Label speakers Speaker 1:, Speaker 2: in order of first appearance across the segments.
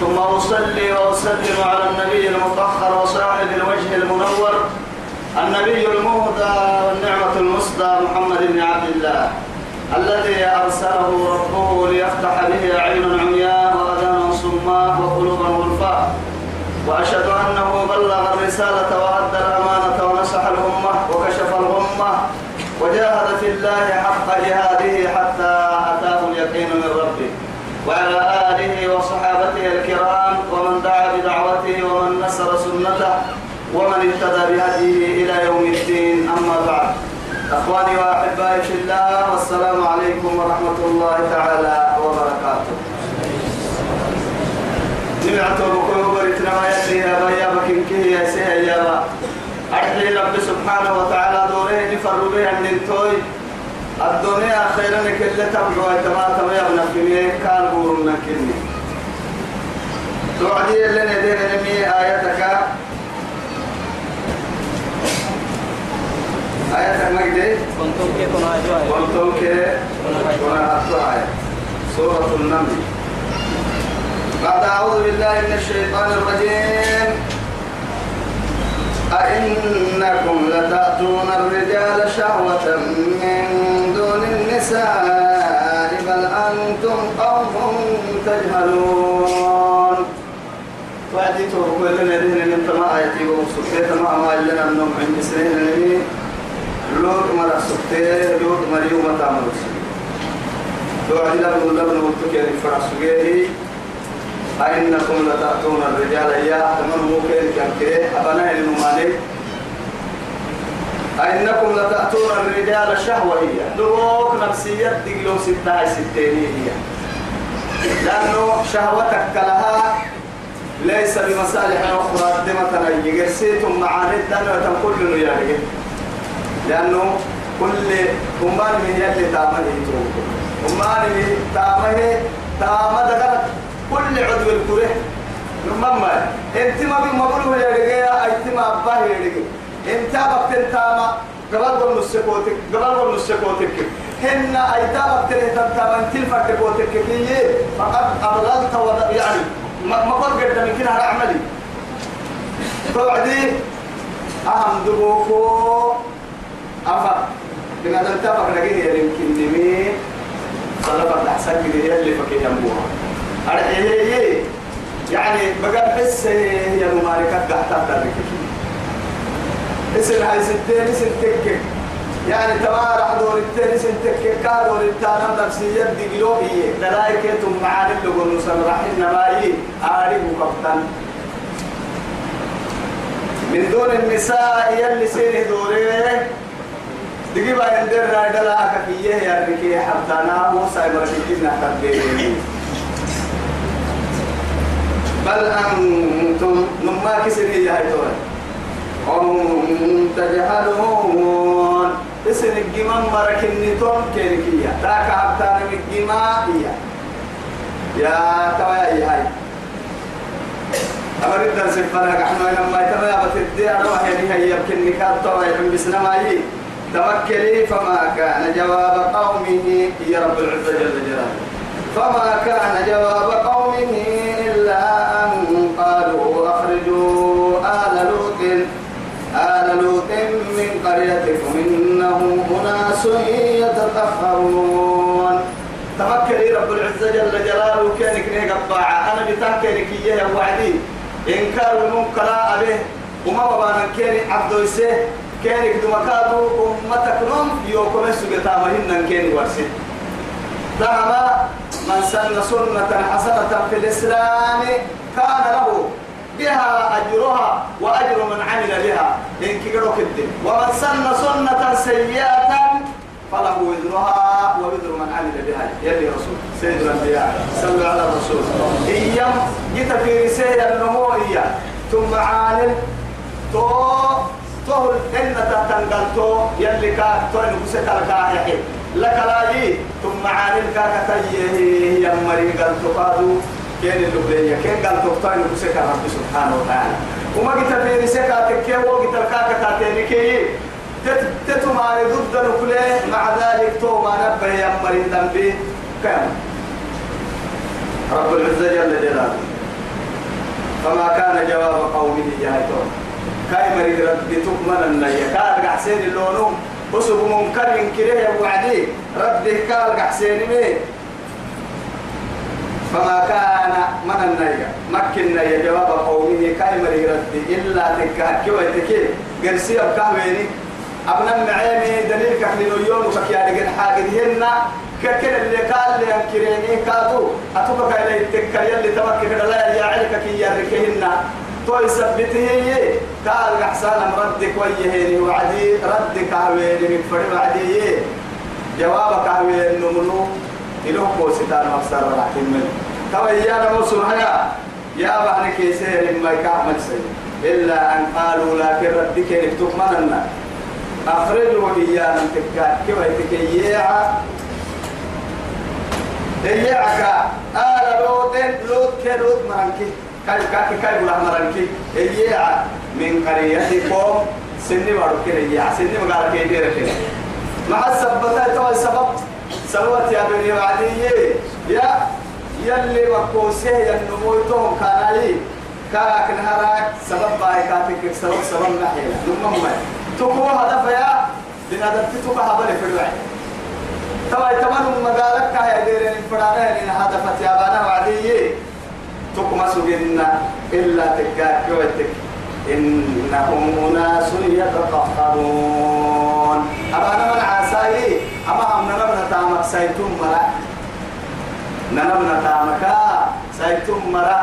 Speaker 1: ثم أصلي وأسلم على النبي المطهر وصاحب الوجه المنور النبي المهدى والنعمة المصدى محمد بن عبد الله الذي أرسله ربه ليفتح به عينا عمياء وأذانا صماء وقلوبا غلفاء وأشهد أنه بلغ الرسالة وأدى الأمانة ونصح الأمة وكشف الغمة وجاهد في الله حق جهاده حتى أتاه اليقين من ربه وعلى آله ومن اهتدى بهديه إلى يوم الدين أما بعد أخواني وأحبائي في الله والسلام عليكم ورحمة الله تعالى وبركاته جمعت وبكون بريتنا ما يدري يا بايا بكنكه يا سي يا با اجلي رب سبحانه وتعالى دوري نفر به عن التوي الدنيا خيرا كل تبعوا تماتا ويبنى في كان بورنا كني توعدي لنا دير نمي آياتك سورة النمل بعد أعوذ بالله من الشيطان الرجيم أئنكم لتأتون الرجال شهوة من دون النساء بل أنتم قوم تجهلون وأتيتهم كل الذين من تماعيتي وصفيت مع ما إلا أنهم عند سنين لوت مرا سكتي لوت مريو متى مرسي لو عدنا بقول لنا وقتك يا فرس غيري أئنكم لتأتون الرجال يا أحمد ممكن كنكي أبنا الممالك أئنكم لتأتون الرجال شهوة هي دروك نفسية دقلو ستة ستين هي لأنه شهوتك لها ليس بمصالح أخرى دمتنا يجرسيتم معاني الدنيا يا رجل لأنه كل أمان من يلي تامني يتروك أمان من تامني تامة دقرت كل عدو الكره مما انت ما بمقوله يا رجاء انت ما أباه يا رجاء انت بقت تامة قبل ضمن السكوتك قبل ضمن السكوتك هن أيتابك تنهتم تامن تلفك تكوتك كي فقد أبغلت يعني ما قد قد من كده عملي توعدي أهم دبوكو تابع نجيه يلي يمكن نمي صلبة الأحسن كده يلي فكي ينبوها أرحيه إيه إيه. يعني بقى حس يا إيه مالكات قاعد تعترك اسم هاي ستين اسم تكك يعني تبارح دور التين اسم تكك كادور التانم نفسية دي قلوبية دلائك يتم معالك لقول نسان رحل نمائي آري مكفتن من دون النساء يلي سيني دوريه دقي بقى يندر رايد لا أكفية يا ركية حتى أنا موسى بركتنا تبدي بل أنتم مما كسري إيه يا هيتون قوم تجهلون اسم الجمام بركني توم كيركية تاك حتى من الجماع إيه يا توايا يا إيه هاي أمر الدرس الفرق احنا لما يتبع بتدي أروح يعني هي يمكن نكاد توايا بسنا ما يجي توكلي فما كان جواب قومه يا رب العزة جل جلاله فما كان جواب قومه إلا أن قالوا أخرجوا آل لوط آل لوط من قريتكم إنهم أناس يتطهرون توكلي رب العزة جل جلاله كانك نيقى الطاعة أنا بتاكلك إياه وعدي إنكار المنكر به وما بابا كان عبد يسيه كانك دمكادو أمتك نوم يوكو من كان ورسل ذهب من سن سنة حسنة في الإسلام كان له بها أجرها وأجر من عمل بها إن كده ومن سن سنة سيئة فله وزرها ووزر من عمل بها يا رسول سيد الأنبياء صلى على الرسول إيام جيت في رسالة النمو ثم عالم تو تهل إن تتنقلتو يلي كا تهل بسك لك لك لا جي ثم عالم كا كتيه يمري قلتو قادو كين اللبلية كين قلتو تهل بسك رب سبحانه وتعالى وما قلت بيني سكا تكيه وقلت الكاكا تاتيني كي تتماري ضد نكله مع ذلك تو ما نبه يمري ذنبي كم رب العزة جل جلاله فما كان جواب قومه يا توم كاي مريد ربي تكمن النية كارق حسين اللونو بسب منكر كريه وعدي ربي كارق حسين مي فما كان من النية مكن النية جواب قومي كاي مريد ربي إلا تكاكي ويتكي قرسي أبكاميني أبنا معيني دليل كحلين اليوم وفكيا لقين حاجد هنا ككل اللي قال لي أنكريني كاتو أتوقع إلي التكاية اللي تبكي كدلا يا عليك كي يركهن توي سبته قال احسان ردك ويه وعدي ردك عويل من فرد وعدي جوابك عويل نمنو إله كوستان مفسر رحيم من توي يا نموسو هيا يا بحر كيسير ما يكعمل سيد إلا أن قالوا لكن ردك نكتمننا أخرجوا إيانا تكا كيف تكييعا إياعك آل لوط لوط كلوط مانكي كاي كاي كاي ولا مرنكي إياه من قريتكم سني مارك إياه سني مقالك إياه مع السبتة تو السبب سوت يا بني وعدي يا يلي مكوسه ينموتهم كاي كاك نهارك سبب باي كاتك سبب سبب نحيلا نمم ما تكو هذا فيا لنادت تكو هذا في الوعي تبا تمام مقالك كاي ديرين فرانا لنا هذا فتيابانا وعدي تكما سجنا إلا تكاك يوتك إنهم أناس يتطهرون أما أنا من عساي أما هم نبنا تامك سيتم مرا نبنا تامك سيتم مرا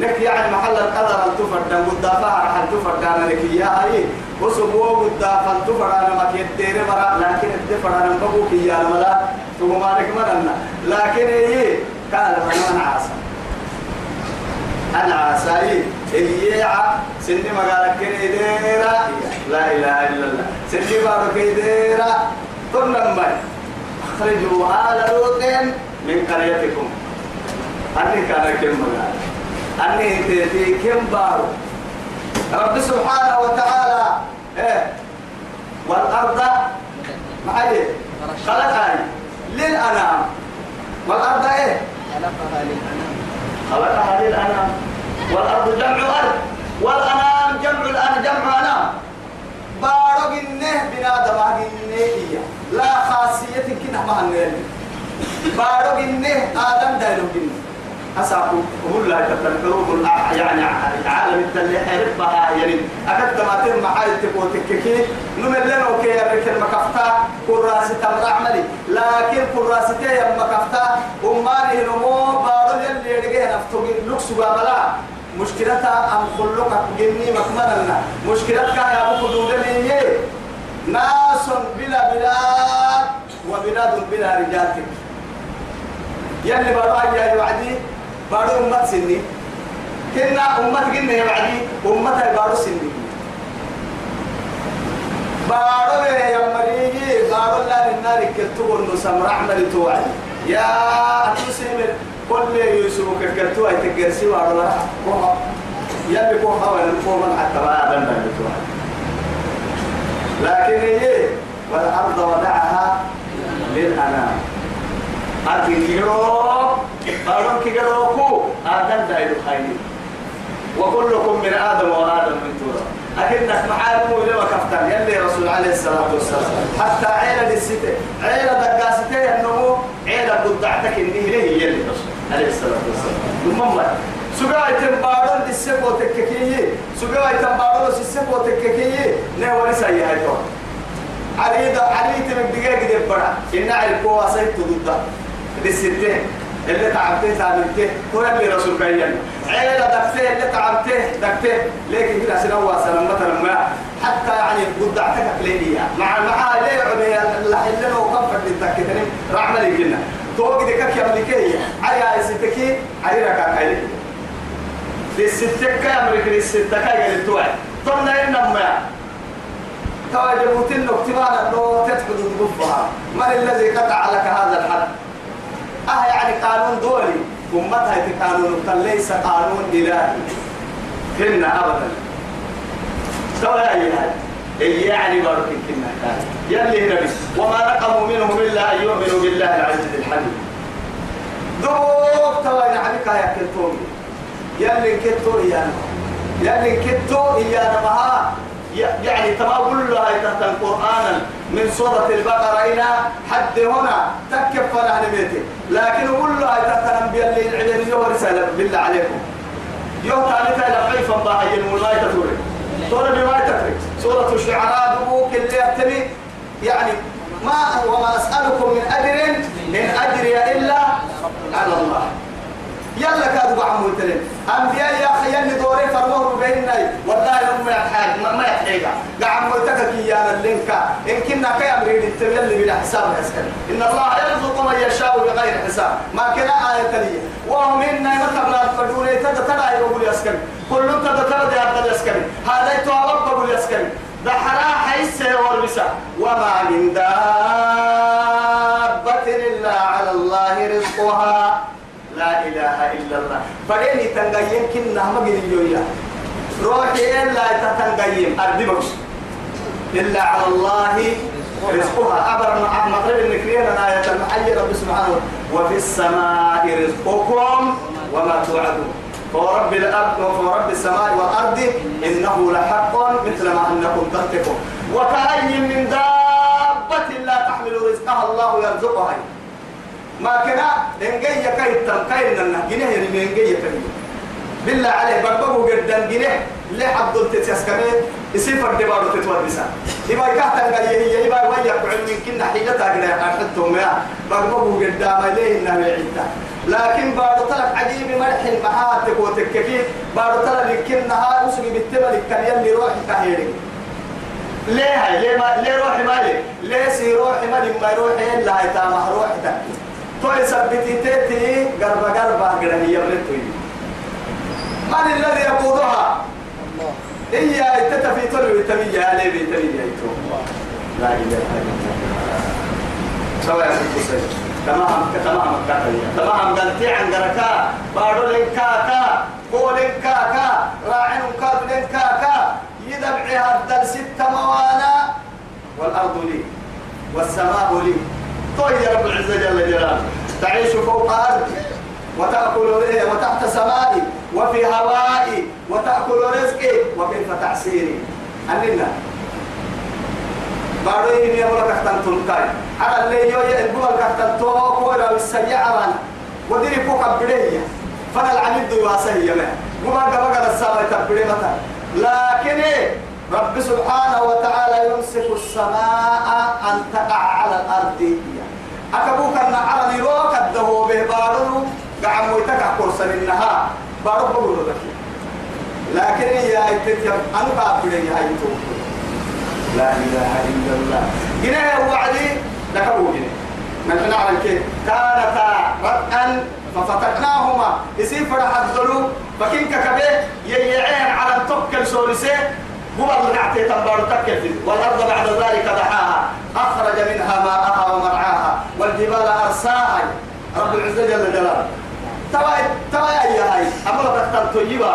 Speaker 1: نك يعني محل القدر أن تفردن قدافا أن تفردن لك يا أي وسبوع قدافا أن أنا ما كيتير مرا لكن تفردن بقوك يا الملا تقوم عليك مرنا لكن إيه قال من عساي أنا عسائي إليعا سني مقالك ديرا لا إله إلا الله سني بارك ديرا تنم مي أخرجوا آل لوط من قريتكم أني كان كم قال أني تيتي كم بارو رب سبحانه وتعالى إيه والأرض معي
Speaker 2: خلقها للأنام
Speaker 1: والأرض إيه خلقها للأنام خلقها للأنام والأرض جمع أرض والأنام جمع الأنام جمع أنام بارق النه بنادم النهية لا خاصية كنا ما هنالي بارق النه آدم دايلو النه أساكم هم لا تتنقلوب يعني العالم التالي حربها يعني أكد تماتين محايد تبو تككي نمي لنا وكي يرك المكفتا كراسي تمر عملي لكن كراسي تي المكفتا أماني نمو بارو يلي يرقين أفتوين لكسو بابلا مشكلتها أم خلقك جني مكمنا مشكلتك يا أبو خدود لي ناس بلا بلاد وبلاد بلا رجال يلي بابا يا يوعدي بارو أمة سني كنا أمة قلنا يا بعدي أمة بارو سني بارو يا مريجي بارو لا من نار كتبون نسم رحمة توعد يا أتوسم كل يوسف كتبتوا يتجرسي وارو لا يا بيكون هوا نقوم حتى ما أبدا بتوعد لكن هي والأرض وضعها للأنام أتي كيرو هارون كيروكو آدم دايرو خايني وكلكم من آدم وآدم من تراب أكنك معالم إلى وكفتر يلي رسول عليه الصلاة والسلام حتى عيلة للستة عيلة دقاستة النمو عيلة بدعتك إنه ليه يلي رسول عليه الصلاة والسلام المهم سجاي تنبارون للسبو تككيي سجاي تنبارون للسبو تككيي نهو لسا يهيتون علي دا علي تمك دقاق دي برا إن عرفوا واسيت ضده بالستين اللي تعبته تعبته هو اللي رسول بيّن عيلة دكته اللي تعبته دكته لكن كده سنوى سنة مثلا ما حتى يعني قد اعتكت ليه مع مع ليه عمي يعني اللي لو قفك للتكتني رحمة للجنة توقي دكك يا ملكية عيا ستكي عيا ركاك عليك للستك يا ملك للستك يا للتوعي طلنا إنما تواجه متنك اكتبالا لو تتحدث بفها من الذي قطع لك هذا الحد اه يعني قانون دولي امتها قانون ليس قانون الهي هن ابدا الهي اي يعني بارك كنا اللي هنا بس وما نقموا منهم الا ان يؤمنوا بالله العزيز الحميد دوك توا نعمك يا اللي يلي يا يا اللي كنتو يا يعني تما كلها تحت القرآن من سورة البقرة إلى حد هنا تكفى على بيتي لكن كلها تحت الأنبياء اللي العلم يوم رسالة بالله عليكم يوم ثالثة إلى حيفا باحي المولاي تتوري سورة بما تفرق سورة الشعراء دبوك اللي يبتلي يعني ما وما أسألكم من أجر من أجري إلا على الله يلا كادوا عمو تلين أنبياء يا أخي يلي دوري فرموه بيننا والله لهم ما يحاج ما يحاجها قاعد ملتقك يا اللينكا إن كنا كي أمرين التبين اللي بلا حساب يسكن إن الله يرزق من يشاء بغير حساب ما كنا آية لي وهم إنا نتبنا الفدوري تدتنا يقول يسكن كل تدتنا دي عبد يسكن هذا يتوابق بقول يسكن دحرا حيث والبسا وما من دابة إلا على الله رزقها لا إله إلا الله فإني تنقيم كنا ما قد يجويا روحي إلا تتنقيم أردي مكش إلا على الله رزقها أبر مغرب النكرين أنا يتمحي آية رب سبحانه وفي السماء رزقكم وما توعدون فورب الأرض وفورب السماء والأرض إنه لحق مثل ما أنكم تتقون وكأي من دابة لا تحمل رزقها الله يرزقها ما كنا إنجي يكاي تنكاي لنا جنيه يعني إنجي يكاي بالله عليه بابو جدا جنيه ليه عبد التسيس كمان يصير دبارو تتودسا يبا كاتا قال يهي يبا ويك علم كنا حيلة تاجنا حتتهم يا بابو جدا ما ليه إنه يعيدا لكن بارو طلب عجيب مرح قوت الكبير بارو طلب لكنها أسمي بالتبل الكريم لروح تهيري ليه ليه ما ليه روحي ما ليه سي روحي مالي ما روحي إلا تامح روح ده توي سبتي تيتي غربا غربا غدا هي بلتوي من الذي يقودها هي تتفي تلوي تبي يا لي بي تبي يا لا اله الا الله سواء الحسين تمام تمام تمام قلتي عن غركا بارو كا لنكاكا كا راعن كا يدبعها الدل ست موانا والارض لي والسماء لي طيب رب العزه جل جلاله تعيش فوق أرضي وتأكل وتحت سمائي وفي هوائي وتأكل رزقي وكيف تحسيري أننا بعدين يا مولا كحتن تلقاي على اللي يو يدوا كحتن توك ولا السيعة من ودري فوق بديه فانا العميد دواسه يا مان وما قبل السماء تبدي متى لكن رب سبحانه وتعالى يمسك السماء أن تقع على الأرض أكبوك أن عربي روك الدهو به بارو قعم ويتكع كورسل إنها بارو بقولوا لك لكن يا إتتيا أنا بعبد يا إتو لا إله إلا الله هنا وعدي لك أبو هنا نحن نعلم كيف كانتا رقا ففتقناهما يسير فرح الظلوم فكنك كبه يعين على التوكل سولسيه قبل نعتي تنبار تكفي والأرض بعد ذلك دحاها أخرج منها ماءها ومرعاها والجبال أرساها رب العزة جل جلاله توا توا يا هاي أمر تكتل تيبا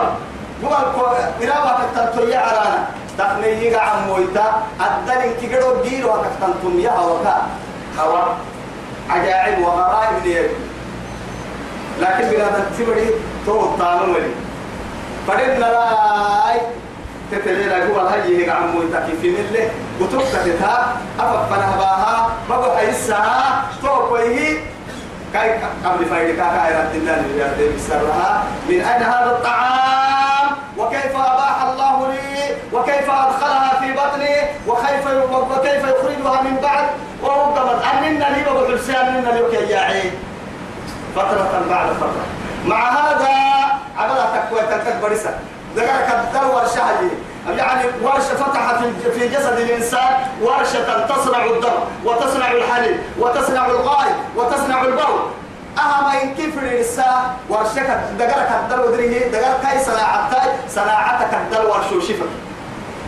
Speaker 1: قبل إراوة تكتل تيبا عرانا تخميي عن مويتا الدلين كيقرو جيرو تكتل تيبا وكا هوا عجائب وغرائب ليبي لكن بلا تكتبري تو الطالب ولي فردنا لاي تتلينا هو هاي هيك عمو يتاكي في نلة وتبكتتها أفق فنهباها بابا حيسها توقيه كاي قبل فايدك كاي رتنا لبيارتين بسرها من أين هذا الطعام وكيف أباح الله لي وكيف أدخلها في بطني وكيف وكيف يخرجها من بعد وهو قبل أننا لي بابا حسين أننا لي يا عين فترة بعد فترة مع هذا عملها تكوية تكبرسة ذكرك الدور شهدي يعني ورشة فتحت في جسد الإنسان ورشة تصنع الدم وتصنع الحليب وتصنع الغاي وتصنع البول أهم إن كيف الإنسان ورشك دقرك الدلو دريه دقرك هاي صناعتك صناعتك الدلو ورشو شفك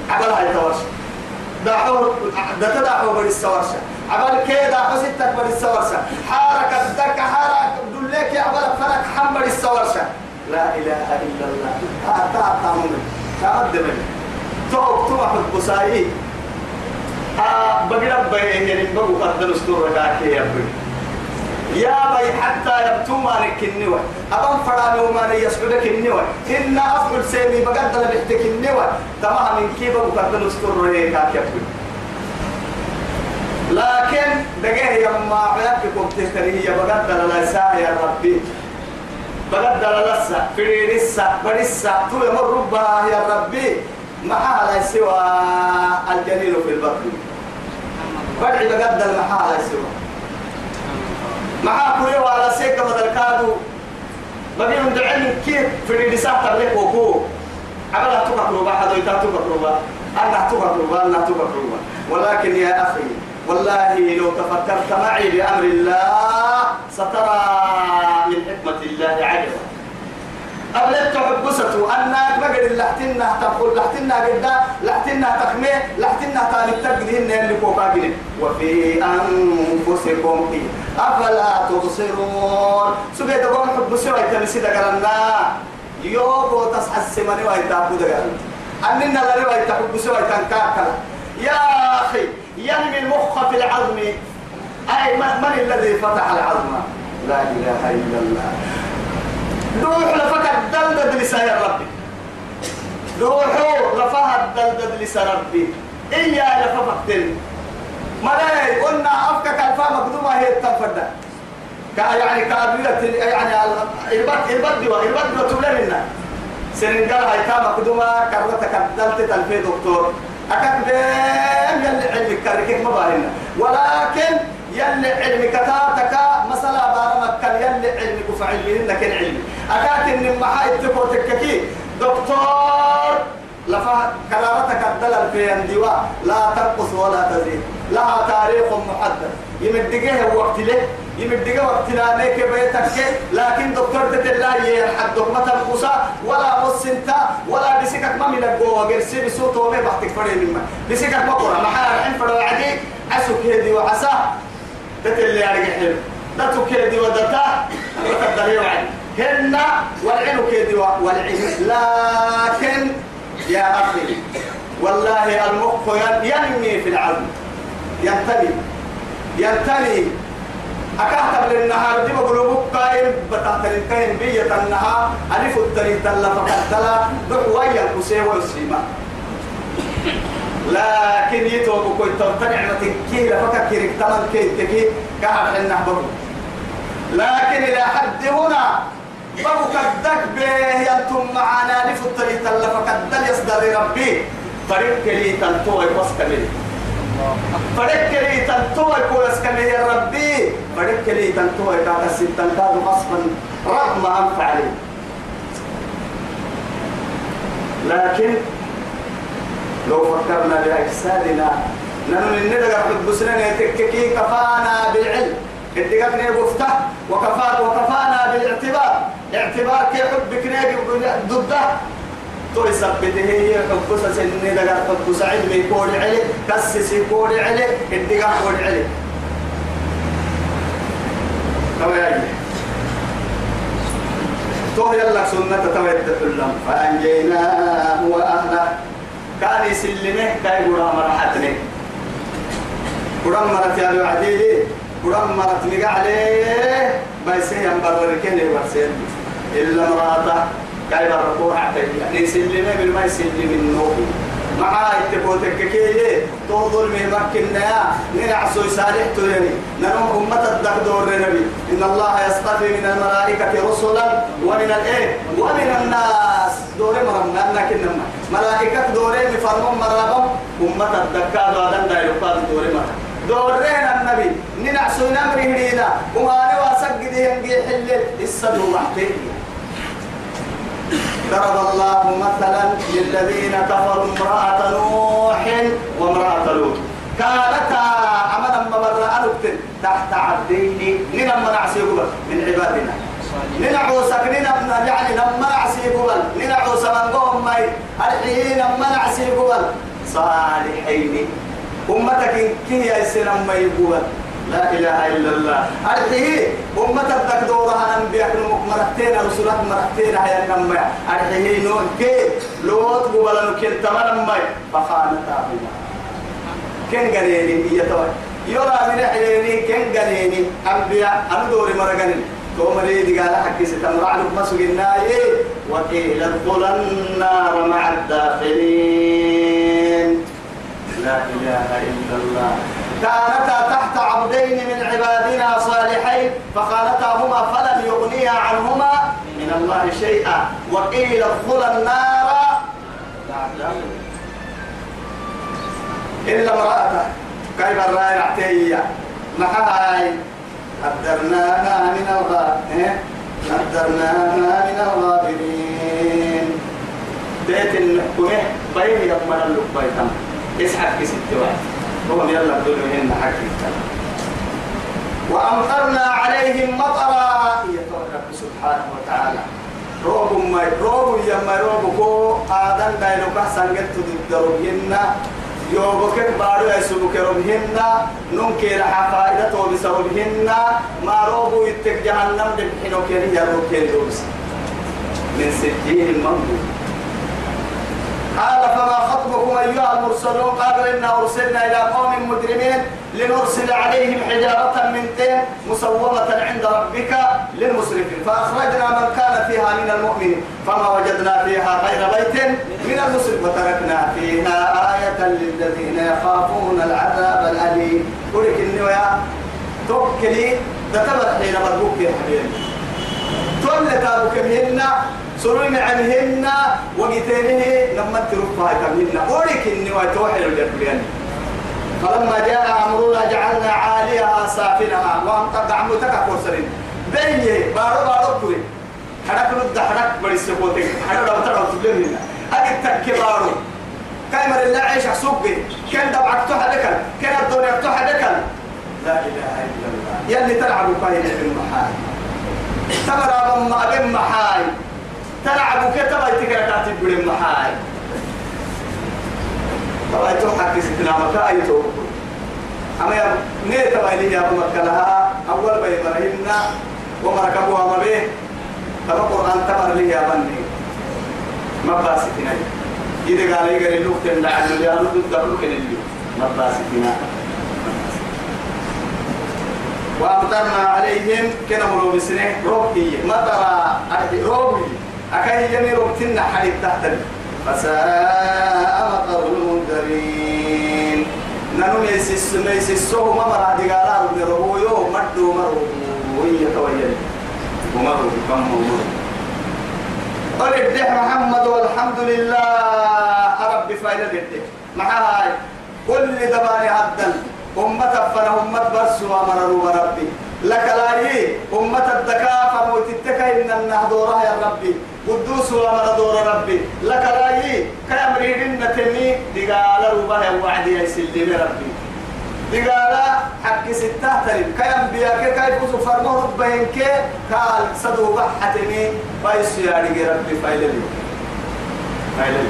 Speaker 1: عبال هاي الورشة دعور دتدعو بريس ورشة عبال كيدا حسيتك بريس ورشة حارك الدك حارك دلك عبال فرك حمر الورشة لا إله إلا الله أعطى أعطى مؤمن تقدم توب توب القصائي بصائي آه، بقرب بين البقو قد نستور ركاكي يا بي يا بي حتى يبتو مالك النوى أبن فرامي مالي يسعدك النوى إن أفعل سيمي بقد لبحتك النوى تمام من كيف قد نستور ركاكي يا بي لكن دقيه يا يما عيبكم تهتريه بقدر لا يساعي يا ربي بلد دلالسة فريرسة برسة طول مر ربها يا ربي محالة سوى الجليل في البطن بدعي ما المحالة سوى محاكو يوى على سيكة بدل كادو بيهم دعين كيف فريرسة تبليك وكو عملها تقربا حدو يتا تقربا أنا تقربا أنا تقربا ولكن يا أخي والله لو تفكرت معي بأمر الله سترى من حكمة الله عجبا أبلت حبسته أنك بقر لحتنا تقول لحتنا قدا لحتنا تخميه لحتنا تاني تقدين اللي فوق وفي أنفسكم إيه؟ أفلا تبصرون سبيت قوم حبسي ويتمسي دقرنا يوكو تسعى السمن ويتابو دقرنا أننا لروا يتحبسي ويتنكاكلا يا أخي ينمي المخ في العظم أي من الذي فتح العظم لا إله إلا الله روح لفك الدلدد لسان ربي روح لفها الدلدد لسان ربي إيا لففكتل ملاي قلنا أفكك الفا مقدومة هي التنفدة يعني كابلة يعني البد البد البد وتبلنا هاي يتامك دوما كرتك الدلت تنفي دكتور أكد بارنا ولكن يلي علم كتاتك مثلا بارمك يلي علم كفع علمي لك العلم أكات من محايد تكوتككي دكتور لفا كلامتك الدلل في اندواء لا تنقص ولا تزيد لها تاريخ محدد يمدقه وقت له يمدقه وقت لا ليك بيتك لكن دكتور الله يحدك ما تنقص ولا قص انت ولا بسكك ما من الجوه غير سيبسو تومي بحتك فريد منك بسكك ما قرى محال الحين فريق عسو كيدي وعسى دت اللي يعني حلو دتو كيدي ودتا تقدر يوعد هن والعين كيدي والعين لكن يا أخي والله المخ ينمي في العظم ينتمي ينتمي أكهتب للنهار دي بقلوبك قائم بتاعت الكائن بية النهار ألف التريد الله فقد تلا دعوية القسيوة السيما لكن يتوب كوي تنتنع نعمتك لفكك كي كي تكي كهر حنا برو لكن إلى حد هنا برو كدك به ينتم معنا لفت لي تلفك الدل يصدر ربي طريق كلي لي تلتوي طريق كلي لي يقول واسكمل يا ربي طريق كلي تلتوي يبقى الستة كاد غصبا رغم أنفع لي لكن لو فكرنا بأجسادنا نحن ندق في سنين تككي كفانا بالعلم اتقفنا بفته وكفات وكفانا بالاعتبار اعتبار كي حب ناقب ضده توي سبته هي حب سنين دقا حب سعلمي كوري علي كسسي كوري علي اتقف كوري علي طيب تو يلا سنة تويت تتلم اللم فأنجيناه وأهله كان يسلمه كاي قرام مرحتني قرام مرت يا وعديلي قرام مرت نقع عليه بس هي مبرر كني برسل إلا مراته كاي برقوها حتى يعني يسلمه بالما يسلم النوم معاي تبوتك كي تنظر من مكنا ننعسو يسالح تلني ننوم أمة الدكدور نبي إن الله يصطفي من الملائكة رسلا ومن الإيه ومن الناس دوري مرمنا أنك إنما ملائكة دوري مفرمون مرابم أمة الدكا غادن دا يقال دوري مرمنا دورينا النبي ننعسو نمره لينا وما نواسق ينجي بيحلل السدو محتي ضرب الله مثلا للذين كفروا امرأة نوح وامرأة لوط كانتا عملا مبرا ألبت تحت عبدين من المنع نعسيك من عبادنا لنعوسك لنما يعني لما نعسيك من لنعوس من قوم مي الحين لما نعسيك صالحين أمتك كي يسلم يقول لا إله إلا الله أرحيه أمتك دورها مرحتين رسولات مرحتين هيا نما أرحيه نوح كي لوط قبل نكيل تمر ما فخانتاهما كن قليلين يتوى يرى من حليني كن قليلي أنبياء أندور مرقنين توم ليدي قال حكي ستمر عنك مسوق الناي وقيل ادخل النار مع الداخلين لا إله إلا الله كانتا تحت عبدين من عبادنا صالحين فخانتاهما فلم يغنيا عنهما من الله شيئا وقيل ادخلا النار إلا امرأته كيف الرأي نعتيا هاي قدرناها من الغابرين قدرناها من الغابرين بيت الكومه بين يضمن اللقبيتم اسحب في ست واحد هم يلا بدون هن حكيك وأمطرنا عليهم مطرا رب سبحانه وتعالى روب ما روب ما روب كو آدم بينو كحسن جت تدرب ينا يوبك بارو يسوبك ربهن ننكي رحا فائدة وبسربهن ما روبو يتك جهنم دبحنو كيري يا روب كيري من سجين منبوب قال فما خطبكم أيها المرسلون قالوا إنا أرسلنا إلى قوم مجرمين لنرسل عليهم حجارة من تين مسومة عند ربك للمسرفين فأخرجنا من كان فيها من المؤمنين فما وجدنا فيها غير بيت من المسرف وتركنا فيها آية للذين يخافون العذاب الأليم قولك إنه توكلي تتبع حين مربوك يا حبيبي تولى تابوك سرنا عنهن وقتينه لما ترفع تمهن أولك إني وتوحي الجبريان فلما جاء أمرنا جعلنا عاليها سافلها وأمطر تكفر كورسرين بيني بارو بارو كوي حرك ند حرك بري سبوتين حرك لو ترى تبلينا أجد تكبارو كاي مر الله عيش حسوبي كان دبعك تحدك كان الدنيا تحدك لا إله إلا الله يلي تلعبوا فايدة في المحاي تمر أبما أبما حاي تلعبوا كتبا يتكرا تحت البلين محاي طبعا يتوحى كيس تلعبك أي توقف أما يا نيتا بايلي يا مكة لها أول باي مرهمنا ومركبوها ما به تبا قرآن تبر لي يا بني ما باسكنا إذا قال لي قال لوك تمنع عنه يا رب تبرك للي ما باسكنا وأمطرنا عليهم كنا ملومسنه روبي مطرة روبي أكاي جميل وقتنا حليب تحت فساء مطر المنذرين ننو ميسيس سوه ما مرع دقالا ربو يوم مرد مرو ويا تويا ومرو كم مرو طلب ده محمد والحمد لله رب فايدة الدح معاي كل دباني عبدا أمة فنهمت بس مرروا ربي لك لا أمة الدكافة موتتك إن النهضورها يا ربي قدوس وما دور ربي لك رايي كامرين نتني دقال روبه وعد يسلم ربي دقال حق ستة تلك كام بياك كيف فرمه ربينك قال صدو بحتني بايس يعني ربي فايللي فايللي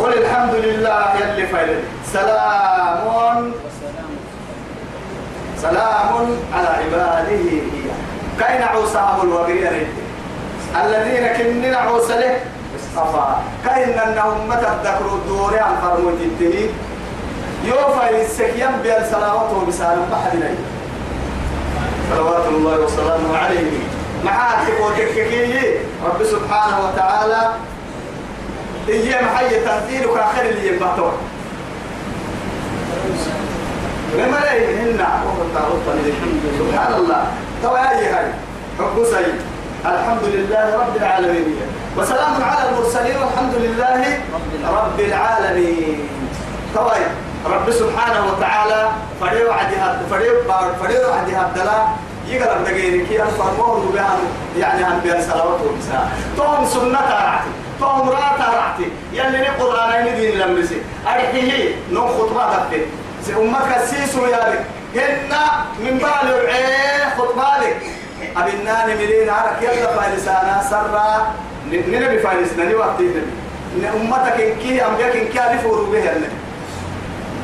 Speaker 1: قل الحمد لله يلي فايللي سلام سلام على عباده هي كاين ابو الوبير الذين كنن عوس له أفا كاين أنهم متى ذكروا الدور عن فرموت يوفى للسكيان بين صلاته بسالم لي صلوات الله وسلامه عليه معاتك وتككيه رب سبحانه وتعالى هي محيي تنزيلك آخر اللي يبطر لما لا يهنا سبحان الله توايا هاي حب سيد الحمد لله رب العالمين وسلام على المرسلين والحمد لله رب العالمين توايا رب سبحانه وتعالى فريو عدها فريو بار فريو عدها الدلا يقرب دقيقة كي أنفرمون بها يعني هم بها صلوات ومساء توم سنة رعتي توم راتا رعتي يلي نقرآن دين لمرسي أرحيه نو خطبة دفتي أمك السيسو يا بك هن من بالو عيه خطبالك أبنان ملين عرك يلا فارسانا سرا نبي فارسنا ني وقت نبي أمتك إنكي أمجاك كي ألف وروبه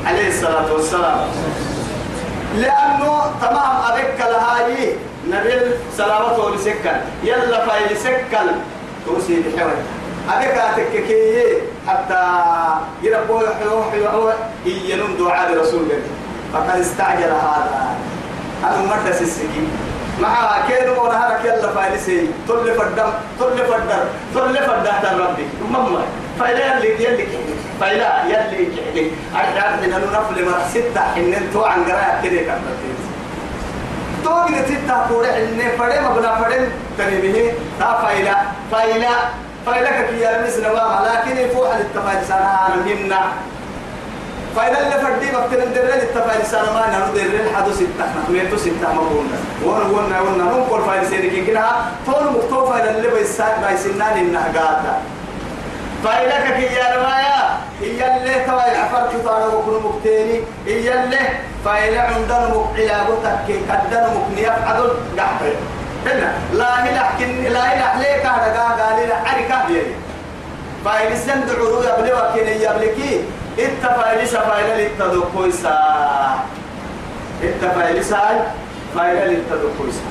Speaker 1: عليه الصلاة والسلام لأنه تمام أبك لهاي نبيل سلامة لسكن يلا فايل سكن توسي بحوي أبك كي حتى يربو حلو حلو هو ينون دعاء رسول الله فقد استعجل هذا أنا مرت السكين مع كين ونهارك يلا فايلسي طل فدم طل فدر طل فدهت ربي مما فايلا يلي يلي فايلا يلي يلي أرجع من النفل مرة ستة إن أنتوا عن قراءة كده كملتين توقي ستة كورة إن فدي ما بنا فدي تنبيه تا فايلا فايلا فايلا كي يا مسلمة لكن فوح التفايل سنة أنا فإذا اللي فردي بقتنا الدرين التفاعل سنة ما نحن درين حدو ستة نحن ستة مبونا وانا وانا وانا ننقل فإذا سيريكي كنها طول مكتوفة إذا اللي بيسان بيسنان النهجاتا فإذا كي يا روايا إيا اللي توا يعفر كتارا وكل مكتيني إيا اللي فإذا عندنا مقعلا بطك قدنا مقنيا عدل قحبه لا هلا حكي لا هلا حليك هذا قال لي عركة بيه فإذا سندعوا يبلغ كيني يبلكي اتفايل سفايل للتدقويسا اتفايل ساي فايل للتدقويسا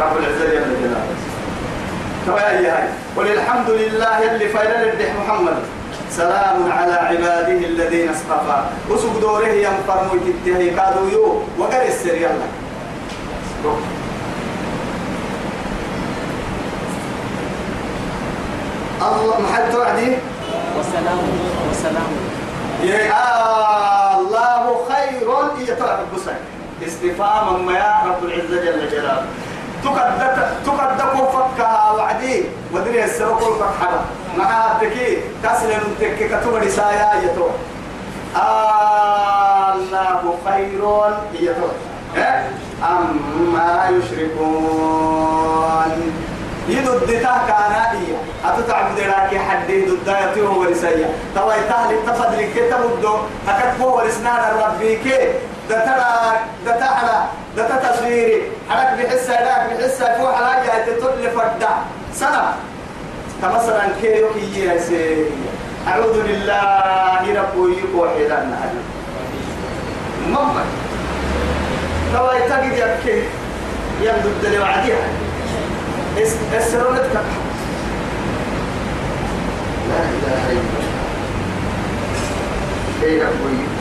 Speaker 1: رب العزة جل جلاله وياي هاي الحمد لله اللي فايل الدح محمد سلام على عباده الذين اصطفى وسوق دوره ينفر مجده قالوا يو وقر السر يلا الله محل توعدي
Speaker 2: وسلام وسلام
Speaker 1: يا الله خير يتعب إيه، بسعي استفهام ما يا رب العزة جل جلاله تقدت تقدك فكها وعدي ودري السبب الفحرة مع التكي تسلم التكي كتب رسايا يتو الله خير يتو أما يشركون يددتا كانائية أتتعبد لك حد يددتا ورسايا توا يتهل التفضل كتب الدو تكتبه ورسنا ربي كي دترا دتحلا دتا تصويري حرك بحسة داك بحسة فو على جهة تطل فردا سنة تمثلا كيروكي يا سيدي أعوذ بالله رب يقوى حيران مما توا يتقد يبكي يبدو الدنيا وعديها اسرونتك لا إله إلا الله إيه رب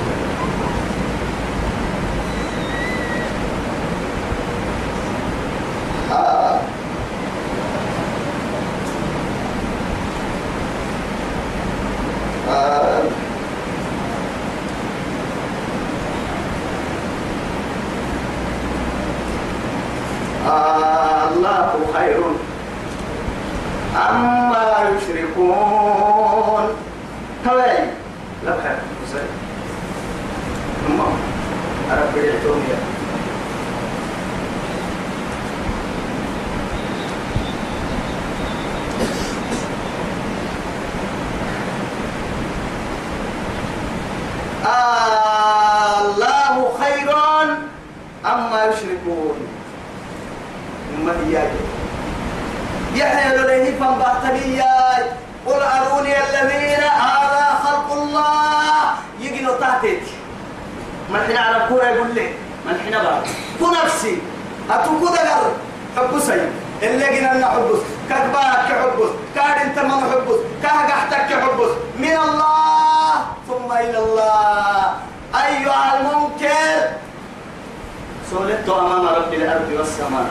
Speaker 1: ولدت أمام رب الأرض والسماء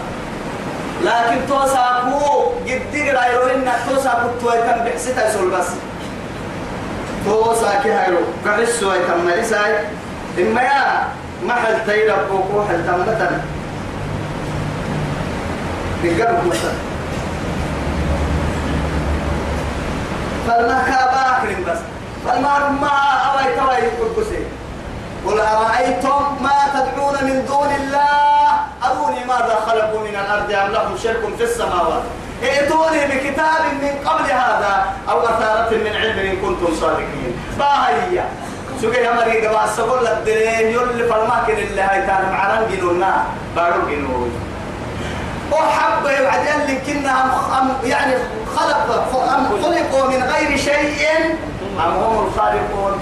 Speaker 1: لكن توساكو جدي رايرو إن توساكو تويتم بحسيتا يسول بس توساكي هايرو قرسو يتم مريساي إما يا محل تيرا بوكو حل تمتن بالقرب مثلا فالما كابا أكرم بس فالما رمى أوي توي قدسي قل أرأيتم ما تدعون من دون الله أروني ماذا خلقوا من الأرض أم لهم شرك في السماوات ائتوني بكتاب من قبل هذا أو أثارة من علم إن كنتم صادقين باهية سوكي قبع السبول الدين يلي فالماكن اللي هاي تانا معران قلونا بارو جنون وحب يبعدين لكنا أم يعني خلق أم خلقوا من غير شيء أم هم الخالقون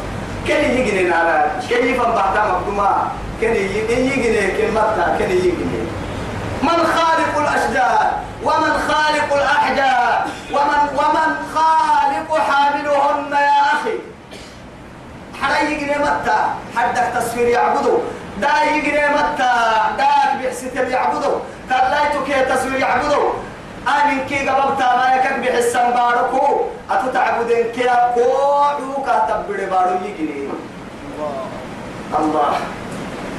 Speaker 1: كل يجني نارا كيف بحتم عبدما كل يجني كلمتها كل يجني من خالق الأشجار ومن خالق الأحجار ومن ومن خالق حاملهن يا أخي حدا يجني متى حدك تصوير يعبده دا يجني متى داك بحسيت يعبده تلايتك تصوير يعبده أنا كي قبضت ما يكب بحسن باركو أتتعبدين كي أقوعو كاتبري بارو يجري الله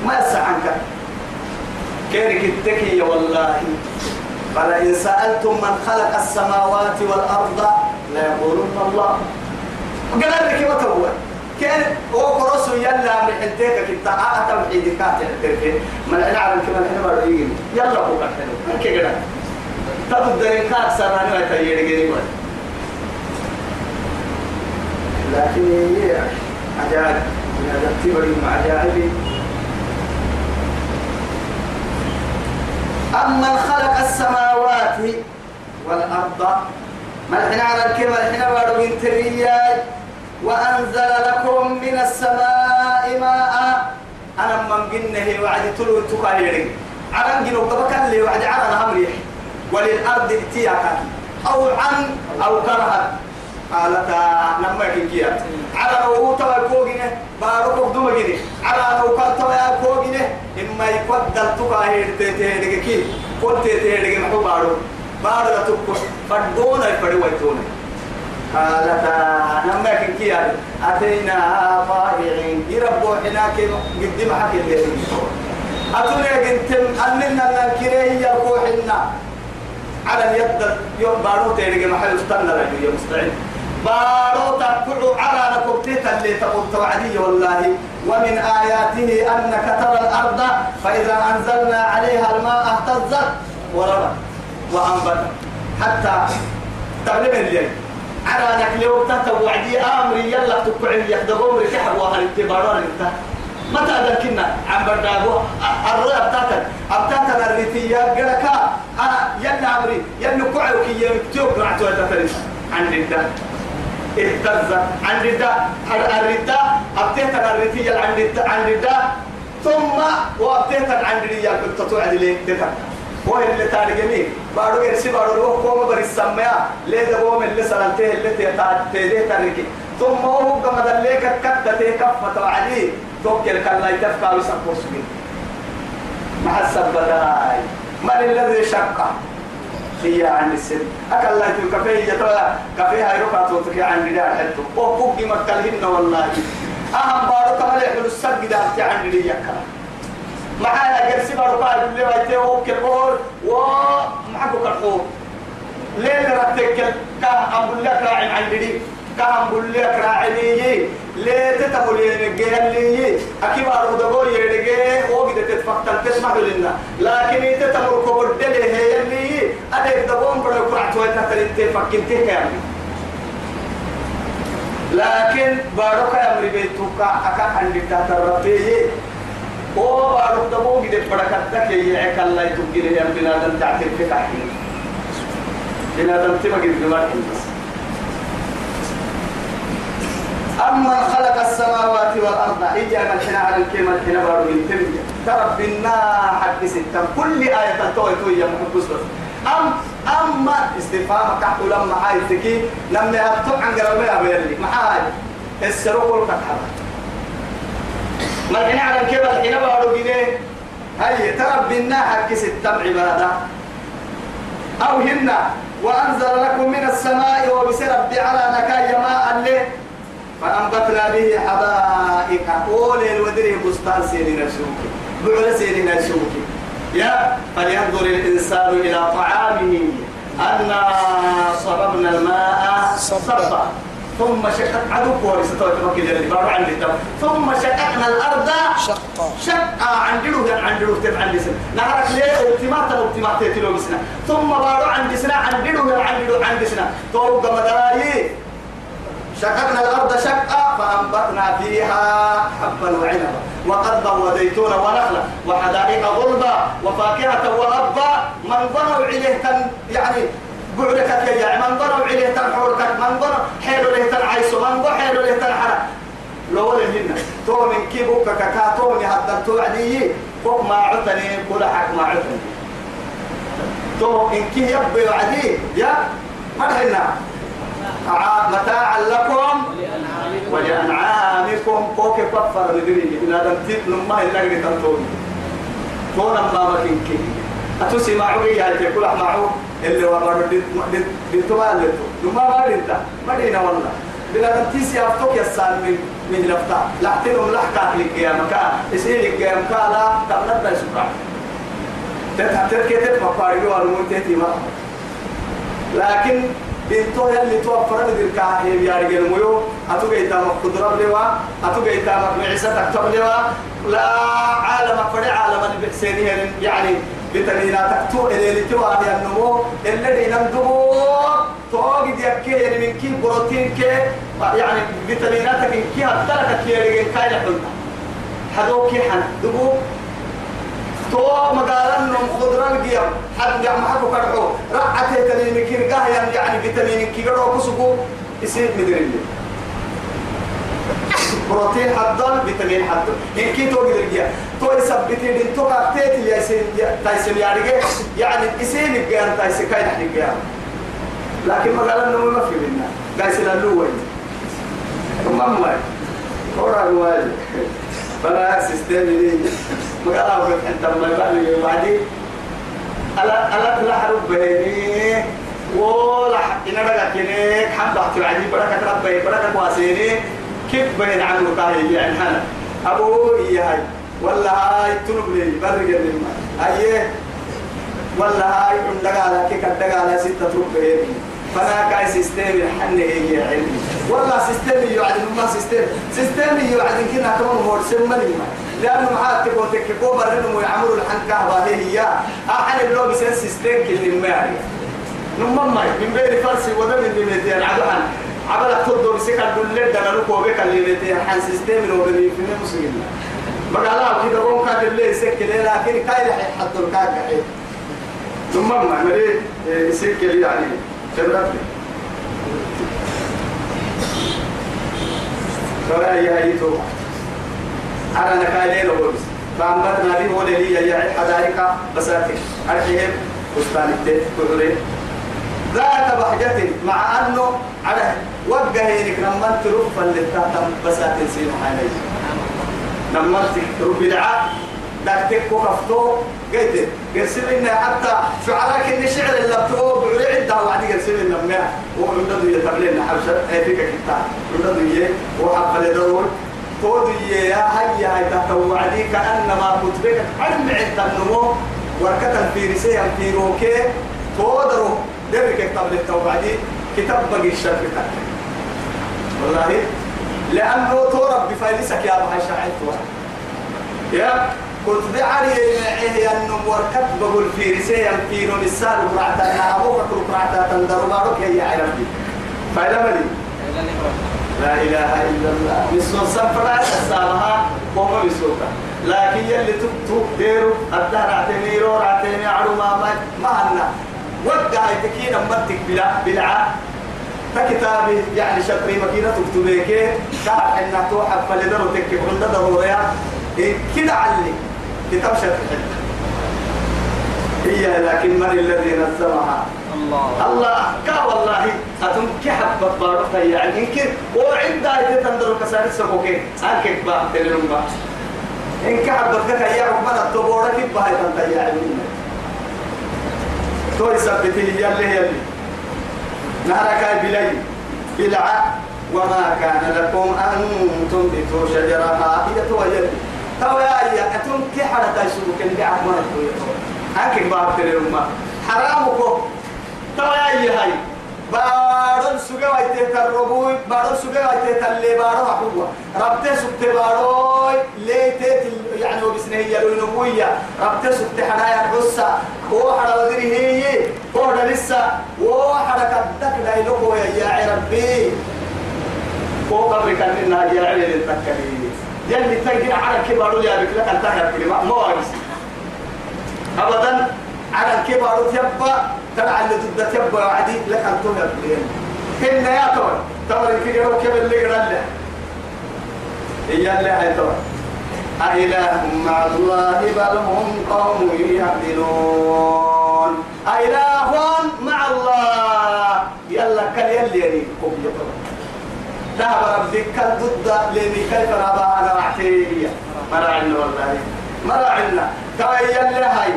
Speaker 1: ما يسعنك كيرك التكي والله فلئن سألتم من خلق السماوات والأرض ليقولون الله قال لك وتوه كان هو كروس يلا آه، من حلتك انت عاتم حيدك من العالم كمان احنا يلا هو كحلو كده تبدو إنك أكثر أنا ويتيجي لقيني لكن هي عجائب من التبر المعجائب أمن خلق السماوات والأرض ملحن على الكلمة الحين بارو من وأنزل لكم من السماء ماء أنا من قنه وعد تلو تقالي على نجنو طبقا لي وعد على الأمر وللأرض ائتياكا أو عن أو كرها قالتا آه، لما يكيكيا على روو توا كوغينه باروك دوما جيني على نوكا توا كوغينه إما يقدل تقا هيرتي تهيرك كي قلت تهيرك محو بارو بارو لتوكو فردونا يفري ويتونا قالتا آه، لما يكيكيا أتينا طائعين يربو إيه حناك قدم حكي اللي أتونا قنتم أننا ننكريه يا روحنا على اليد يوم باروت يلقى محل استنى يا مستعد باروت كعو على نكبتيت اللي تقول توعدي والله ومن آياته أنك ترى الأرض فإذا أنزلنا عليها الماء اهتزت وربت وأنبتت حتى تغلب الليل على نكلوتها توعدي أمري يلا تقعي يحدى عمري كحب وهل انتهى متى ذكرنا عم برداغو الرؤى بتاعتك بتاعتنا الريتية قلقا أنا يلا عمري يلا كعوك يا مكتوب رعتوا تترس عن ردة اهتز عن ردة الردة بتاعتنا الريتية عن ردة عن ردة ثم وابتيتن عن ردة بتطوع ليه وهي اللي تارجمي بارو يرسي بارو لو كوما بريسميا ليه ده بوم اللي سلنته اللي تيتا تيدي تارجمي ثم هو كما دليك كتة كفة عليه توكل كلا يتفقى ويسقوس ما مع السبداي ما الذي شق في عن السن أكل الله تلك فيه يتولى هاي يرقى توتك عن جدار حتو ما مكالهن والله أهم بارك مليح للسق دارت عن جدار ما معايا جرسي بارك ما بايتي وكل بور ومعكو ليه ليل رتك كأبو لك راعي عن جدار كهم بليك راعي ليه تتقول يرجع اللي أكيد بارو دقول يرجع هو قد تتفقت تسمع لنا لكن إنت تمر كبر دلي هي اللي أديك دقوم بدو كرعت وين تتلت فكين تكام لكن بارو كأمر بيتوك أكا عندك تتربيه هو بارو دقوم قد بدكتك يعك الله يتوكل يا بلادن تعترف تحكي بلادن تبقى بلادن بس أمن خلق السماوات والأرض إجا من حنا على الكلمة حنا بارو من تمجة ترب بالنا حق ستة كل آية تتوي توي يا محبوس أم أما استفهام كحتو لما هاي تكي لما هتو عن قلبي أبو يلي معاي السروق والقطعة من حنا على الكلمة حنا بارو جنيه هاي ترب بالنا حق ستة عبادة أو هنا وأنزل لكم من السماء وبسرب على نكاية ماء الليل فأنبتنا به حدائق أول الودر بستان سيدنا سوكي بعل سيدنا سوكي يا فلينظر الإنسان إلى طعامه أنا صببنا الماء صبا ثم شقت عدوك ورثته وتمكن جلدي بارو عندي عن ثم شققنا الأرض شقا شقا عن جلوه عن جلوه تف عندي جسم نهرك ليه التمات التمات تلو ثم بارو عن جسنا عن جلوه عن جلوه عندي جسنا طوق مدرايه شققنا الأرض شقا فأنبتنا فيها حبا وعنبا وقضبا وزيتونا ونخلا وحدائق غلبا وفاكهة وأبا من ضروا إليه تن يعني بعدك يا يعني من ضروا إليه تن حورتك من ضروا حيلوا إليه تن عيسو من ضروا حيلوا إليه تن حرق لو هنا تو من بوكا كاكا تو من هذا تو عدي فوق ما عتني كل حق ما عتني تو من كي يبي عدي يا مرحنا متاعا لكم ولأنعامكم فوق كفر لدني إن هذا تيت نما إلا قد تنتون تونا ما بكين كي أتوسي معه يا تقول معه اللي وما دت دت دت ما لتو نما ما دت ما دينا والله بلا تيسي أفتوك يا سالم من لفتا لحتهم لحقا لك يا مكا إسيلك يا مكا لا تبلد سبحان تتحتر كتب مقاربي والمنتهي ما لكن بنتو اللي توفر لي الكاهي يا رجال ميو أتوقع تامك قدرة لوا أتوقع تامك معيسة تكتب لوا لا عالم فرع عالم البحسينية يعني بتنينا تكتو إلي لتوا هي النمو اللي نندمو توقي ديكي يعني من كي بروتين كي يعني بتنيناتك كي هتلك كي رجال كاي حلنا حدوكي حنا دبو توا مقالن نم خضران قيم حد جمع حكو كرحو رعته تنين كير قهيا يعني, يعني فيتامين كير وكسكو يصير مدري بروتين حدل فيتامين حدل يمكن تو قدر قيا تو يثبت دين تو كارتيت اللي يصير تايسن يعني يعني يصير قيا تايسن كاين حد قيا لكن مقالن نم ما في منا تايسن اللوي مما هو بلا سيستم لي ما قالوا انت ما بالي بعدي الا الا تلح ربيني ولا ان رجعت لك حب احت بعدي بركه ربي بركه واسيني كيف بين عنه طاهي يعني انا ابو يا هاي والله هاي تنب لي برق لي ما هاي والله هاي عندك على كيك عندك على سته ربيني فما كاي سيستم حني هي علمي والله سيستم يعدل ما سيستم سيستم يعدل كنا كمان هو سمني لأنه معاه تكون تكبو برنم ويعمروا الحنكة وهذه هي أحنا بلو بسن سيستم كل ما نمم ماي من غير فرس وده من بيتين عدوان عبلا تدو بسكر دولة دلالو كوبك اللي بيتين حن سيستم لو بني في مسلم بقالا كده قوم كاد اللي سكر لكن كاي حد الكاك ثم ما مريت سكر يعني تبرد فلا يهيتو على نكالين وبس فأمرنا به ولي يا حدائق بساتين أرحيهم بستان التين كحرين ذات بحجة مع أنه على وجه هيك لما تروح فلتاتم بساتين سينو حالي لما تروح بدعاء دكتك كفتو قيد قرسل لنا حتى شعراء كل شعر اللي بتقول بعلي عدة وعدي قرسل لنا ما وعندنا يا تبلينا حبشة هيك كتا عندنا يا وحب لدور تودي يا هيا هاي تتوعدي كأنما كتبك علم عند النمو وركة في رسيا في روكي تودرو درك قبل التوعدي كتاب بقي الشرب والله لأنه تورب بفايلسك يا أبو هاي يا قلت بعري العيه النم وركب بقول في رسايا فينو لسان وقعتا انا ابو بكر وقعتا تندر بارك هي عرفتي فايلا ملي لا اله الا الله مسون سفرا السالها وما مسوكا لكن يلي تبتو ديرو الدهر رو اعتمي عرو ما ما أنا وقع تكينا أمتك بلا بلا فكتابي يعني شطري مكينة تكتبيك كعب انها توحف فلدرو عندها عند ضروريات إيه، كده علي كتاب شرح هي لكن من الذي نزلها الله الله كا والله أتم كحب بطارتها يعني كي وعند ايدي تندر كسارة سبوكي أنك با تلون با إن كحب بطارتها يا ربنا التبورة كي بها تنتهي يعني توي سبتي يلي يلي نهرك بلاي بلع وما كان لكم أن تنبتوا شجرها هي توي يلي تو يا يا أتون كي حدا تايسوك اللي عمر أكيد باب تلوما حرامك تو يا يا هاي بارون سوغا وايتي تربوي بارون سوغا وايتي تلي بارو حوا ربت سبت باروي ليتي يعني وبسنه يلونويا ربت سبت حدايا حصة هو حدا وغيري هي هو حدا لسه هو حدا كدك يلوه يا ربي فوق الركان النهار يا عيني التكاليف يلي تنقل على الكبار يا بك لك أنت يا بك ما هو أبدا على الكبار تبا تبع اللي تبدا تبا وعدي لك أنت يا بك هن يا تور تور الكبير وكبر اللي قرأ له إيا اللي هاي تور أإله مع الله بل هم قوم يعدلون أإله مع الله يلا كان يلي يلي قوم ذهب ربك ضد لأني كيف ربا أنا معتيرية عندنا والله مراعنا كاي اللي هاي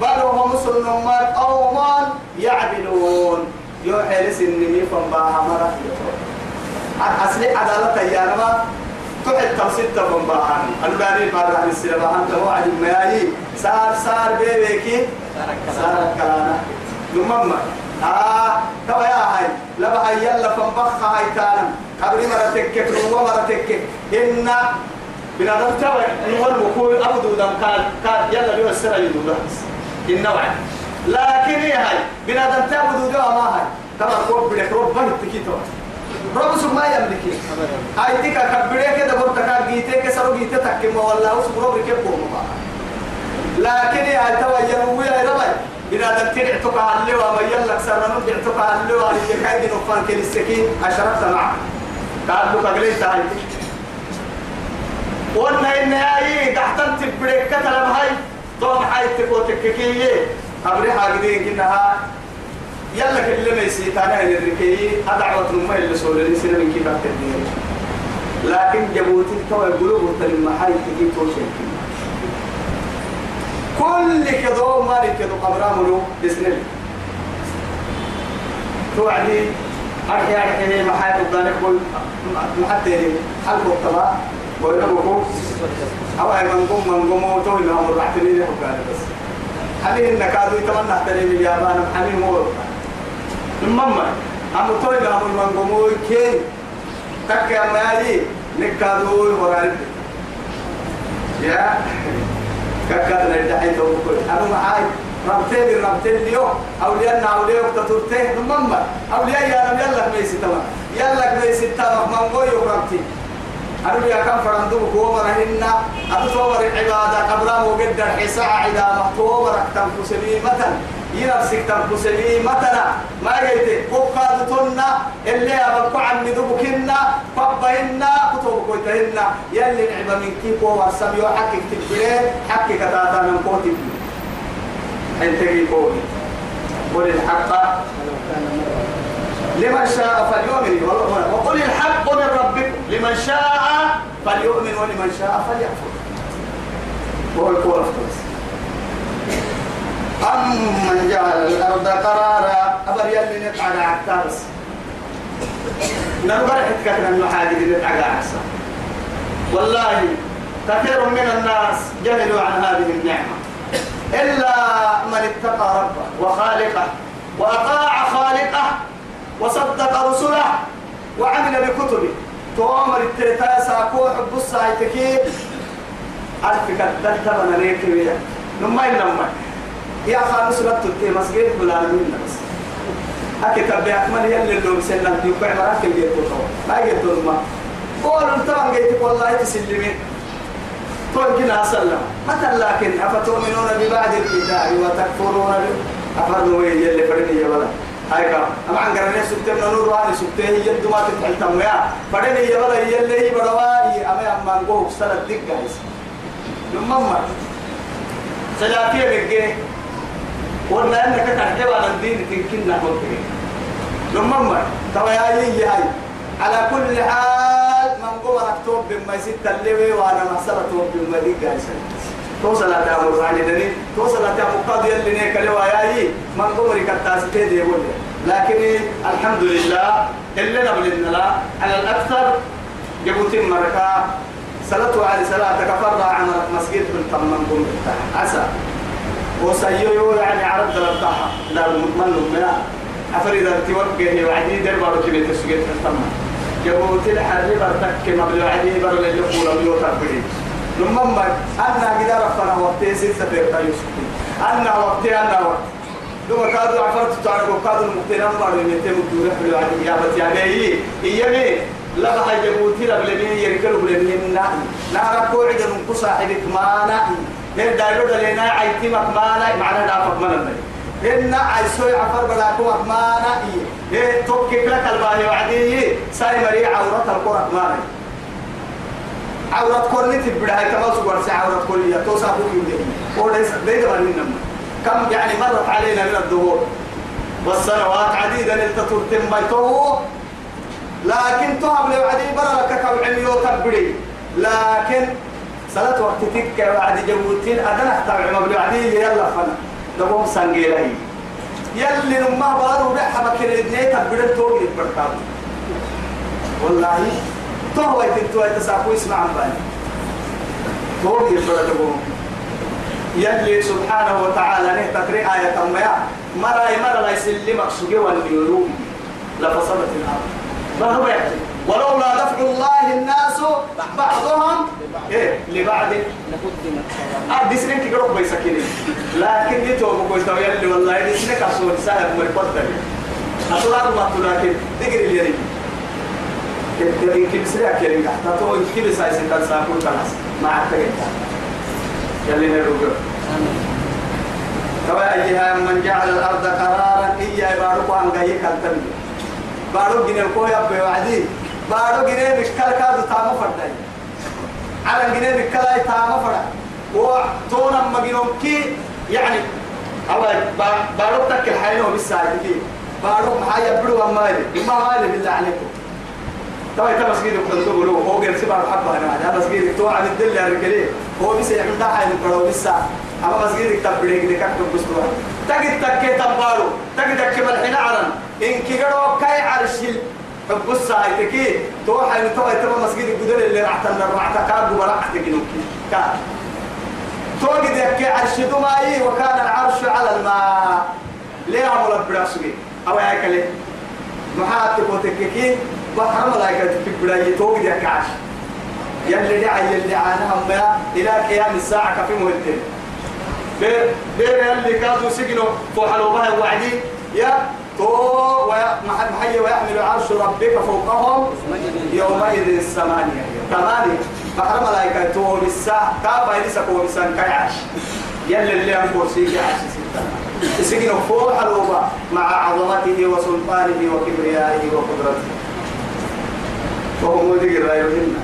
Speaker 1: بل هم سنمان أو مان يعدلون يوحي لسنمي فنباها مرة أصلي عدالة أيانا ما تحت تمسيت فنباها الباني عن السلام أنت وعد المياهي سار سار بيبيكي سار كلانا نمم ها آه، تو يا هاي لبا هاي يلا فنبخ هاي تانا قبل مرة تكك روا مرة تكك إن بنادم تو نقول وكل أبو دودم قال قال يلا بيو السر يدودا إن وعد لكن يا هاي يا ربي إذا تنتين اعتقى اللواء من يلك سرنون اعتقى اللواء اللي كايد نفان كل السكين أشرفت معه قال له قليل تاي وانا إن هاي تحت تبريك كتلم هاي طوم هاي تبو تككية أبري حاجدين إنها يلا كل ما يسيت أنا هنا الركية أدعوة نمى اللي سولني سنة من كيف أكتبني لكن جبوتي توا يقولوا بطل المحاي تجيب توشيكي كل كذو مالك كذو قبرام له بسم الله توعدي أرحي أرحي محايا قدامك كل محتي حلق الطبع ويقول أو أي من قم من قم وتوه لهم الرحتني له كان بس حليه إنك هذا يتمنى تريم اليابان حليه مور المما أم توه لهم من قم وكين تك يا مالي نكادو ورالي يا ككدنا الدحيت وكل أنا معاي ربتين ربتين اليوم أولياء أولياء تطرته نمم أولياء يا رب يلا بيس تما يلا بيس تما من قوي ربتي أنا يا كم فرندو كومر هنا أبو تومر العبادة أبرام وجد الحساء إذا مطومر أكتم كسليمة ينفسك تنفسني مثلا ما قلت قبقاد تنا اللي أبقى عن ندبكنا قبهن كتب قوتهن يلي نعم من كيف هو السمي وحكك تبكيه حكك كتاتا من قوتك انت قولي قل الحق لمن شاء فليؤمن وقل الحق من ربكم لمن شاء فليؤمن ولمن شاء فليكفر وهو الكورة أمن جعل الأرض قرارا أبر يلي نتعلى عكتارس نبغى حتكنا المحاجد نتعلى عكسا والله كثير من الناس جهلوا عن هذه النعمة إلا من اتقى ربه وخالقه وأطاع خالقه وصدق رسله وعمل بكتبه توامر الترتاسا كو حب السايتكي ألف كدلت بنا ليك نما إلا يا خالص لا تلتي مسجد ولا من بس أكتب بأكمل يلي اللي مسلم في بعض راك اللي يقول ما يقول ما قول أنت ما قلت والله تسلمين قول كنا سلم مثلا لكن أفتؤمنون ببعض الكتاب وتكفرون به أفرضوا يلي فرني يا ولد هاي كم أما عن قرنية سبتة من نور واني سبتة هي يد ما تتحل تمويا فرني يا ولد يلي هي برواني أما أما نقول سنة دقة لما ما سجاتي بقى قلنا انك تحجب على الدين تنكنا قلت لما ما ترى يا يي هاي على كل حال من قبرك توب بما ستة اللي وانا مسألة توب بما دي قايسة توصل على أمر راني دني توصل على مقاضي اللي نيك لوا يا يي من قبرك التاسكي دي ولا لكن الحمد لله اللي نبلنا لا على الأكثر جبوت مركا صلاة على صلاة كفر عن مسجد من تمام قمت عسى وسيو يعني عرب دلتاها دار مطمئن منها أفر إذا توقعه وعدي دير بارو كبير تسوقيت تستمع يبوت الحرب برتك مبلي وعدي بارو اللي قول بيو تربيه لما ما أنا كده رفنا وقتي ستة سبير تيوسكي أنا وقتي أنا وقت لما كادوا عفرت تعرف وكادوا المقتنع بارو يمتين الدورة في العدي يا بتي يعني إيه إيه مين لا بحاجة بوتي لبلمين يركلوا بلمين نعم نعم كوعد من قصة حدك ما نعم من دارو دلنا عيتي مكمانا معنا دا مكمانا إن عيسوي عفر بلاكم أكمانا إيه إيه توكك لك الباهي وعدي إيه. ساي مريع عورة القرى أكمانا عورة كل تبدأ كما سوبر سي عورة كل يا توسع بوكي دي وليس دي دبر كم يعني مرت علينا من الدهور والسنوات عديدة لتترتم بيته لكن تهب لي عدي برا لك كم عليو تبري لكن صلاة وقت تك بعد جبوتين أدنى تبع مبلو عدي يلا فن دبوم سنجيلهي يلي نما بارو بحا بكر الدنيا تبرد توقي البرتاب والله تو وقت تو تساقو اسمع عن بالي توقي البرتاب يلي سبحانه وتعالى نه تقري آية ما مرة مرة يسلمك سجوا النيروم لفصلت الأرض ما هو يحكي ولولا دفع الله الناس بعضهم إيه لبعض أدي آه، سنين كي قرب بيسكيني لكن يتوب كويس تاوي اللي والله دي سنين كسور سهل ما يقدر أسرار ما تلاقي تجري اليري تجري كي بسرعة كيرين حتى تو كي بساي سنتان ساكون كلاس ما عتقد يلي نروح كما أيها من جعل الأرض قرارا إياه بارك عن غيك التنبيه بارو جن الكوي أبي وعدي بارو جنيه مشكل كادو تامو فرداي على جنيه مشكل تامو فردا وطونا مجنون كي يعني أول بارو تك الحيلو بالساعة كي بارو محايا برو أمالي ما مالي بالله عليكم طبعا انت مسجد كنت تقول هو غير سبع حبه انا هذا مسجد تو عن الدل يا رجلي هو بس يعمل ده حاجه برو بس اما مسجد تبريك دي كتب بس تجد تكي تبارو تجد تكي بالحين عرن ان كي غرو كاي عرش حب الساعة تكي إيه؟ توحى إن توحى تبا مسجد الجدل اللي رعتنا رعتا كاب وبرعتا جنوكي كاب توجد يكي عرش دمائي وكان العرش على الماء ليه عمل براسوي أو ياك ليه محاتي بوتككي بحر ملايكة تبقى توجد يكي عرش يلي دعا يلي عانا هم إلى قيام الساعة كفي مهلتين بير بير يلي كادو سجنه فوحلوا بها وعدي يا تو محي ويحمل عرش ربك فوقهم يومئذ الثمانية ثمانية بحر ملايكة تو لسا كابا لسا كو كي كيعش يلا اللي أنبور سيك عش ستة فوق حلوبة مع عظمته وسلطانه وكبريائه وقدرته وهم ذي لا يهمنا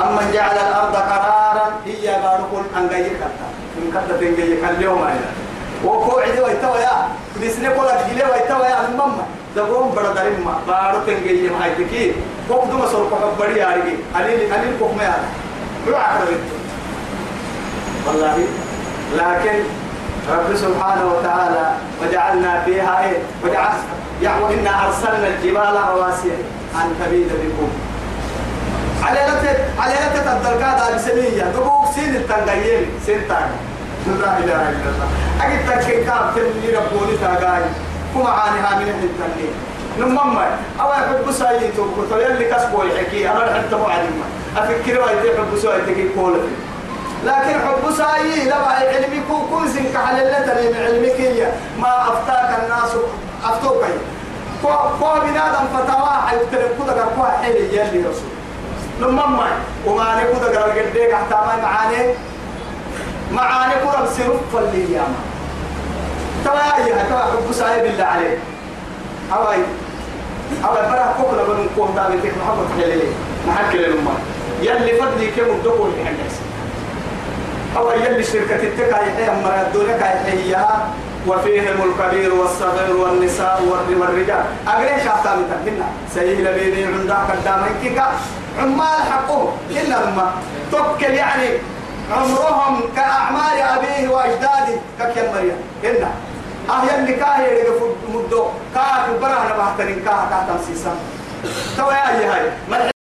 Speaker 1: أما جعل الأرض قرارا هي بارك أن غير من كتا تنجي اليوم أيضا وقوعد ويتوا يا بسني قولك جلي ويتوا يا المما دبرون بڑا درين ما بارو تنجي ما هيتكي وقت ما سرق بڑی آرگی علی علی کو میں آ روح والله لكن رب سبحانه وتعالى وجعلنا فيها ايه وجعلنا يعني انا ارسلنا الجبال رواسي ان تبيد بكم على لا على لا تتدركات على سنيه دبوك سين التنقيل سين تاني لا إله إلا الله أجد تكي كاب تنمي ربوني تاقاي كما عانها من أهل التنمي نمما أو يحب سايتو كتو يلي كسبو يحكي أنا رحل تبو عدما أفكر وايتي حب سايتي كول لكن حب سايي لما علمي كو كنزن كحللتني من علمك ما أفتاك الناس أفتوكي كو كو بنادم فتواه يبتلك كده كو حيلي يلي رسول نمما وما نكو ده قرار قديك حتى معاني معاني قرب سرف الليام تبا يا تبا حب سايب الله عليه هواي أو برا كوكلا بن كوه تابع كيف محمد خليلي محك للأمة يلي فضلي كم الدخول في الناس أو يلي شركة التكا يحيى مرة دونك يحييها وفيهم الكبير والصغير والنساء والرجال أغني شاطا من تكنا سيهل بيني عندك قدامك عمال حقه إلا أمة توكل يعني عمرهم كأعمال أبيه وأجداده كك مريم هنا أهيا اللي كاهي اللي مدو كاك برهن بحترين كاك تمسيسا توا يا هاي